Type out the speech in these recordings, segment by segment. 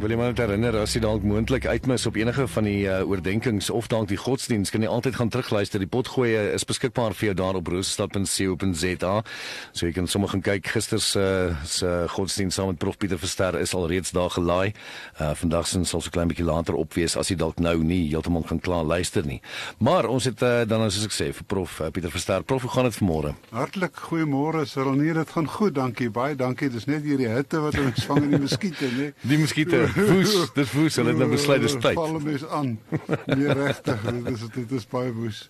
Wil iemand herinner as jy dalk moontlik uitmis op enige van die uh, oordeenkings of dalk die godsdiens kan jy altyd gaan terugluister. Die potgoeie is beskikbaar vir jou daar op roosstad.co.za. So jy kan sommer gaan kyk gister se se godsdiens saam met Prof Pieter Verster is al reeds daar gelaai. Uh vandag sien sal so 'n klein bietjie later opwees as jy dalk nou nie heeltemal kan klaar luister nie. Maar ons het uh, dan soos ek sê vir Prof uh, Pieter Verster. Prof, hoe gaan dit vanmôre? Hartlik goeiemôre. Cyril, nee, dit gaan goed. Dankie. Baie dankie. Dis net hierdie hitte wat ons vang in die muskiete, nee. Die muskiete woes, dis woes, hulle het nou besluit dis tyd. Val mes aan. Nee, regtig, dit is dit is baie woes.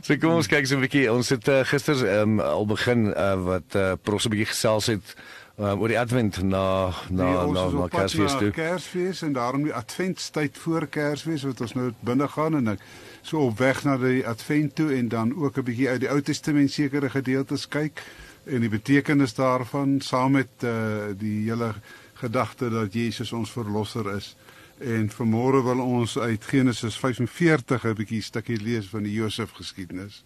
So kom ons kyk so 'n bietjie. Ons het uh, gister um, al begin uh, wat uh, pros 'n bietjie gesels het um, oor die advent na na nee, na na Kersfees toe. Kersfees en daarom die adventstyd voor Kersfees wat ons nou binne gaan en ek so op weg na die advent toe en dan ook 'n bietjie uit die Ou Testament sekere gedeeltes kyk en die betekenis daarvan saam met uh, die hele gedagte dat Jesus ons verlosser is. En vanmôre wil ons uit Genesis 45 'n bietjie stukkie lees van die Josef geskiedenis.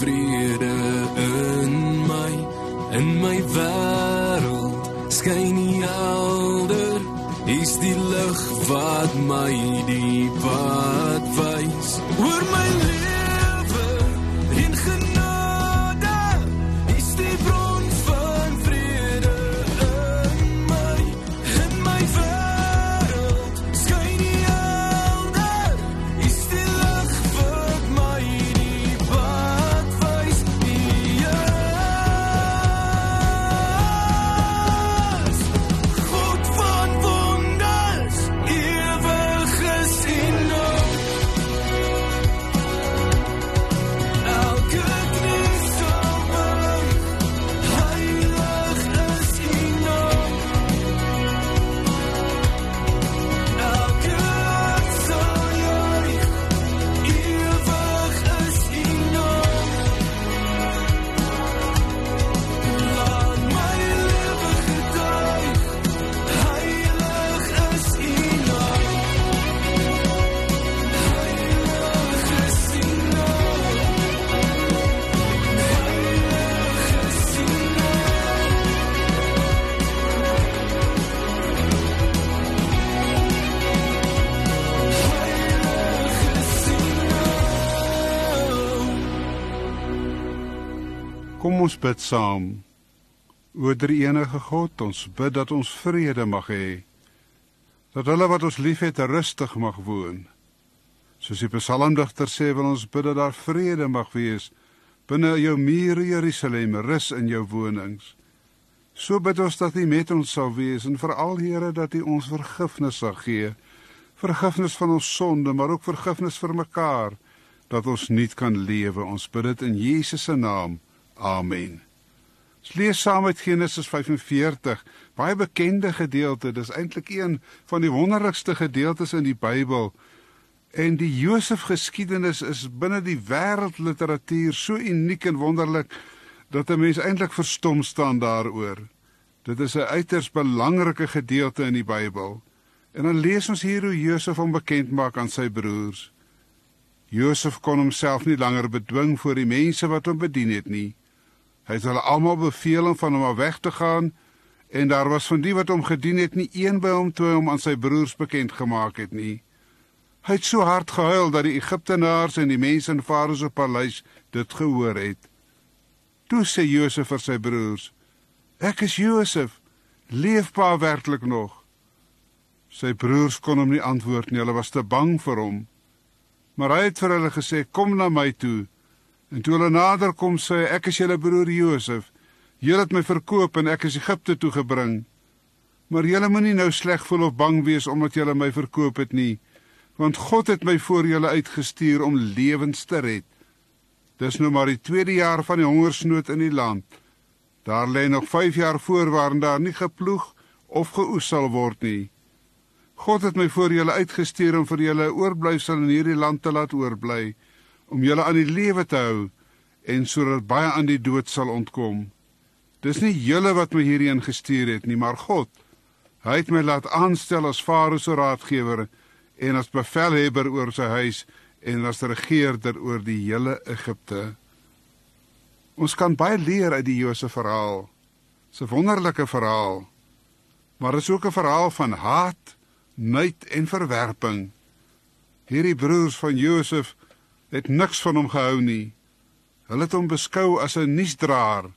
Vrede in my in my wêreld skyn U helder. Is die lig wat my die pad wys. Oor my lewe Kom ons bid saam. O drie enige God, ons bid dat ons vrede mag hê. Dat hulle wat ons liefhet rustig mag woon. Soos die psalmdigter sê, wil ons bid dat daar vrede mag wees binne jou mure Jerusalem, rus in jou wonings. So bid ons dat U met ons sal wees en veral Here dat U ons vergifnis sal gee. Vergifnis van ons sonde, maar ook vergifnis vir mekaar dat ons nuut kan lewe. Ons bid dit in Jesus se naam. Amen. Ons lees saam uit Genesis 45, baie bekende gedeelte. Dis eintlik een van die wonderlikste gedeeltes in die Bybel. En die Josef geskiedenis is binne die wêreldliteratuur so uniek en wonderlik dat 'n mens eintlik verstom staan daaroor. Dit is 'n uiters belangrike gedeelte in die Bybel. En dan lees ons hier hoe Josef hom bekend maak aan sy broers. Josef kon homself nie langer bedwing voor die mense wat hom bedien het nie. Hy het hulle almal beveel om van hom af weg te gaan en daar was van die wat hom gedien het nie een by hom toe hom aan sy broers bekend gemaak het nie. Hy het so hard gehuil dat die Egiptenaars en die mense in Farao se paleis dit gehoor het. Toe sê Josef vir sy broers: "Ek is Josef. Leef pa werklik nog?" Sy broers kon hom nie antwoord nie. Hulle was te bang vir hom. Maar hy het vir hulle gesê: "Kom na my toe." En toe hulle nader kom, sê "Ek is julle broer Josef. Julle het my verkoop en ek is Egipte toe gebring. Maar julle moenie nou sleg voel of bang wees omdat julle my verkoop het nie, want God het my voor julle uitgestuur om lewens te red." Dis nou maar die tweede jaar van die hongersnood in die land. Daar lê nog 5 jaar voor waarin daar nie geploeg of geoes sal word nie. God het my voor julle uitgestuur om vir julle oorblyfsel in hierdie land te laat oorbly, om julle aan die lewe te hou en sodat baie aan die dood sal ontkom. Dis nie julle wat my hierheen gestuur het nie, maar God. Hy het my laat aanstel as Farao se raadgewer en as bevelhebber oor sy huis en as regerder oor die hele Egipte. Ons kan baie leer uit die Josef verhaal. 'n Wonderlike verhaal. Maar dit is ook 'n verhaal van haat, nait en verwerping. Hierdie broers van Josef het niks van hom gehou nie. Hulle het hom beskou as 'n nuusdraer,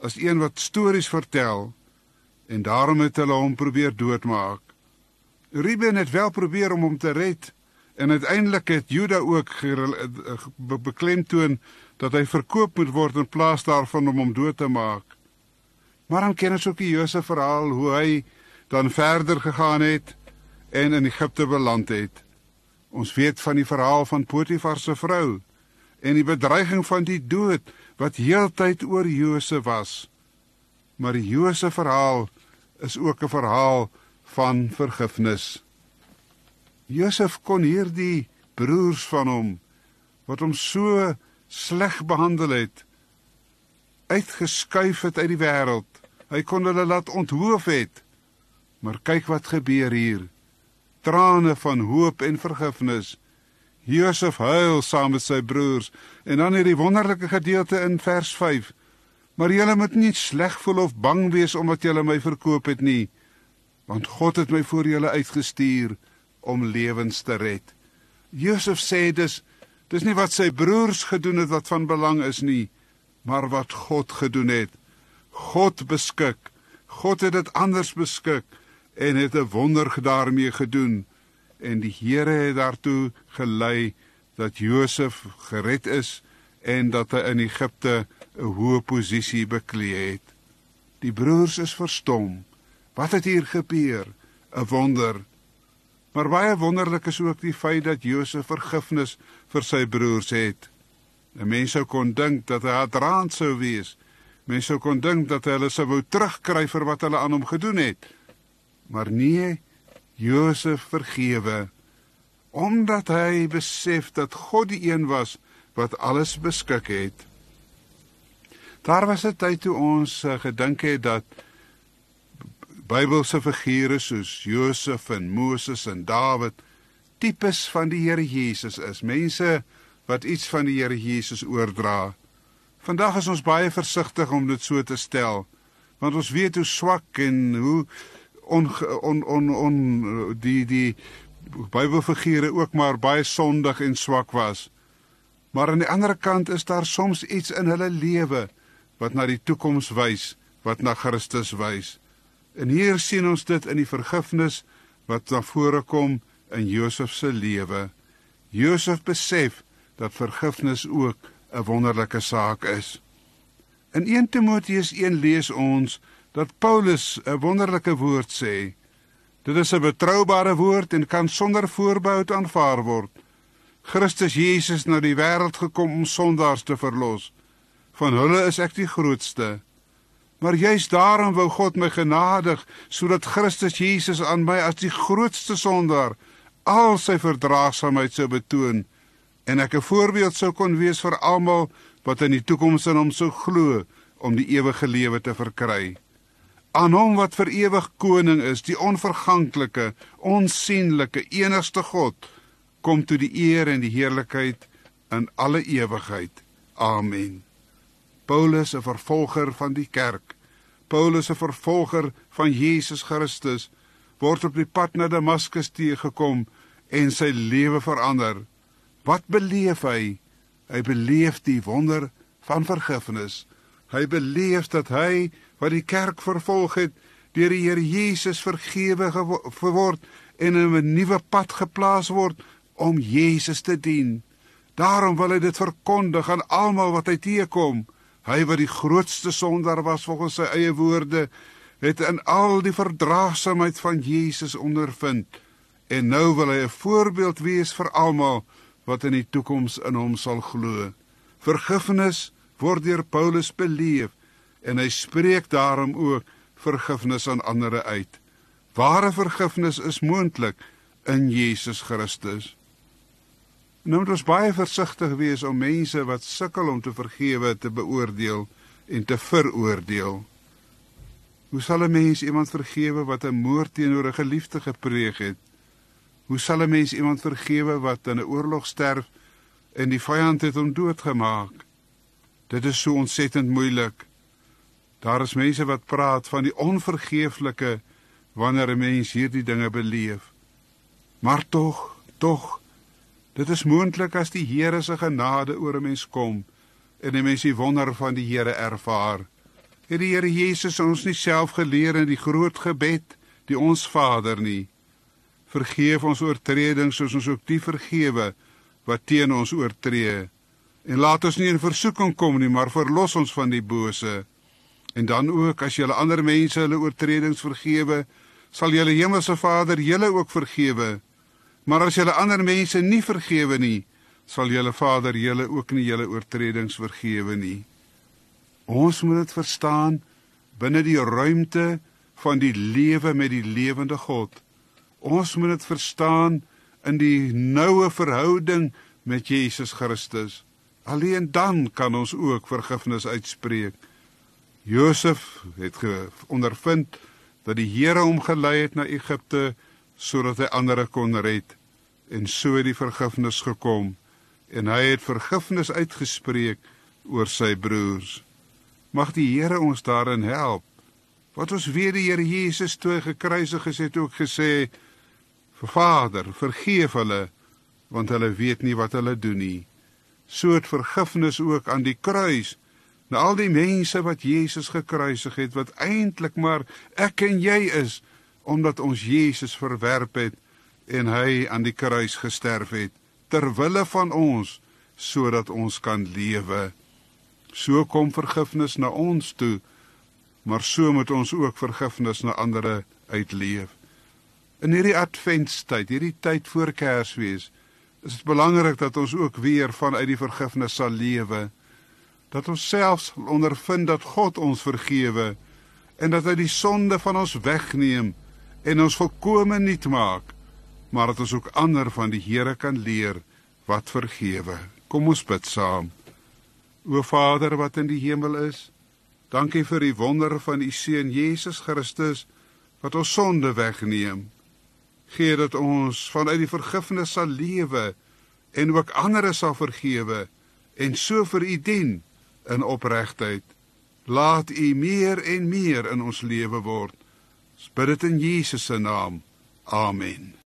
as een wat stories vertel en daarom het hulle hom probeer doodmaak. Ruben het wel probeer om hom te red en uiteindelik het Juda ook beklemtoon dat hy verkoop moet word in plaas daarvan om hom dood te maak. Maar dan ken ons ook die Josef verhaal hoe hy dan verder gegaan het en in Egipte beland het. Ons weet van die verhaal van Potifar se vrou en die bedreiging van die dood wat heeltyd oor Josef was. Maar die Josef verhaal is ook 'n verhaal van vergifnis. Josef kon hierdie broers van hom wat hom so sleg behandel het uitgeskuif het uit die wêreld. Hy kon hulle laat onthoof het. Maar kyk wat gebeur hier trane van hoop en vergifnis. Josef huil saam met sy broers en dan hierdie wonderlike gedeelte in vers 5. Maar julle moet nie sleg voel of bang wees omdat julle my verkoop het nie, want God het my voor julle uitgestuur om lewens te red. Josef sê dus dis nie wat sy broers gedoen het wat van belang is nie, maar wat God gedoen het. God beskik. God het dit anders beskik en het 'n wonder daarmee gedoen en die Here het daartoe gelei dat Josef gered is en dat hy in Egipte 'n hoë posisie beklee het. Die broers is verstom. Wat het hier gebeur? 'n Wonder. Maar baie wonderlik is ook die feit dat Josef vergifnis vir sy broers het. 'n Mens sou kon dink dat hy hadraand sou wees. Mense sou kon dink dat hy hulle sou wou terugkry vir wat hulle aan hom gedoen het maar nee Josef vergewe omdat hy besef dat God die een was wat alles beskik het. Daar was 'n tyd toe ons uh, gedink het dat Bybelse figure soos Josef en Moses en Dawid tipes van die Here Jesus is, mense wat iets van die Here Jesus oordra. Vandag is ons baie versigtig om dit so te stel, want ons weet hoe swak en hoe on on on, on die die Bybelfigure ook maar baie sondig en swak was. Maar aan die ander kant is daar soms iets in hulle lewe wat na die toekoms wys, wat na Christus wys. En hier sien ons dit in die vergifnis wat na vore kom in Josef se lewe. Josef besef dat vergifnis ook 'n wonderlike saak is. In 1 Timoteus 1 lees ons dat Paulus 'n wonderlike woord sê. Dit is 'n betroubare woord en kan sonder voorbehou aanvaar word. Christus Jesus na die wêreld gekom om sondaars te verlos. Van hulle is ek die grootste. Maar juis daarom wou God my genadig sodat Christus Jesus aan my as die grootste sondaar al sy verdraagsaamheid sou betoon en ek 'n voorbeeld sou kon wees vir almal wat in die toekoms in hom sou glo om die ewige lewe te verkry. Aan hom wat vir ewig koning is, die onverganklike, onsigbare, enigste God, kom toe die eer en die heerlikheid in alle ewigheid. Amen. Paulus 'n vervolger van die kerk. Paulus 'n vervolger van Jesus Christus word op die pad na Damaskus teëgekom en sy lewe verander. Wat beleef hy? Hy beleef die wonder van vergifnis. Hy beleef dat hy wat die kerk vervolg het, deur die Here Jesus vergewe geword en in 'n nuwe pad geplaas word om Jesus te dien. Daarom wil hy dit verkondig aan almal wat hy teekom. Hy wat die grootste sondaar was volgens sy eie woorde, het in al die verdraagsaamheid van Jesus ondervind en nou wil hy 'n voorbeeld wees vir almal wat in die toekoms in hom sal glo. Vergifnis word deur Paulus beleef en hy spreek daarom ook vergifnis aan ander uit. Ware vergifnis is moontlik in Jesus Christus. Nou moet ons baie versigtig wees om mense wat sukkel om te vergewe te beoordeel en te veroordeel. Hoe sal 'n mens iemand vergewe wat 'n moord teenoor 'n geliefde gepleeg het? Hoe sal 'n mens iemand vergewe wat in 'n oorlog sterf en die vyand het hom doodgemaak? Dit is so ontsettend moeilik. Daar is mense wat praat van die onvergeeflike wanneer 'n mens hierdie dinge beleef. Maar tog, tog Dit is moontlik as die Here se genade oor 'n mens kom en 'n mens die wonder van die Here ervaar. Het die Here Jesus ons nie self geleer in die groot gebed, die ons Vader nie? Vergeef ons oortredings soos ons ook die vergewe wat teen ons oortree. En laat ons nie in versoeking kom nie, maar verlos ons van die bose. En dan ook as jy ander mense hulle oortredings vergewe, sal julle hemelse Vader julle ook vergewe. Maar as julle ander mense nie vergewe nie, sal julle Vader julle ook nie julle oortredings vergewe nie. Ons moet dit verstaan binne die ruimte van die lewe met die lewende God. Ons moet dit verstaan in die noue verhouding met Jesus Christus. Alleen dan kan ons ook vergifnis uitspreek. Josef het ondervind dat die Here hom gelei het na Egipte sodat hy ander kon red en so het die vergifnis gekom en hy het vergifnis uitgespreek oor sy broers. Mag die Here ons daarin help. Wat ons weet die Here Jesus toe gekruisig is het ook gesê Vader vergeef hulle want hulle weet nie wat hulle doen nie. So het vergifnis ook aan die kruis na al die mense wat Jesus gekruisig het wat eintlik maar ek en jy is omdat ons Jesus verwerp het en hy aan die kruis gesterf het ter wille van ons sodat ons kan lewe. So kom vergifnis na ons toe, maar so moet ons ook vergifnis na ander uitleef. In hierdie adventstyd, hierdie tyd voor Kersfees, is dit belangrik dat ons ook weer vanuit die vergifnis sal lewe. Dat ons selfs ondervind dat God ons vergewe en dat hy die sonde van ons wegneem en ons volkome nuut maak, maar dat ons ook ander van die Here kan leer wat vergewe. Kom ons bid saam. O Vader wat in die hemel is, dankie vir die wonder van u seun Jesus Christus wat ons sonde wegneem. Gee dat ons vanuit die vergifnis sal lewe en ook ander sal vergewe en so vir u dien in opregtheid. Laat u meer en meer in ons lewe word. Bid dit in Jesus se naam. Amen.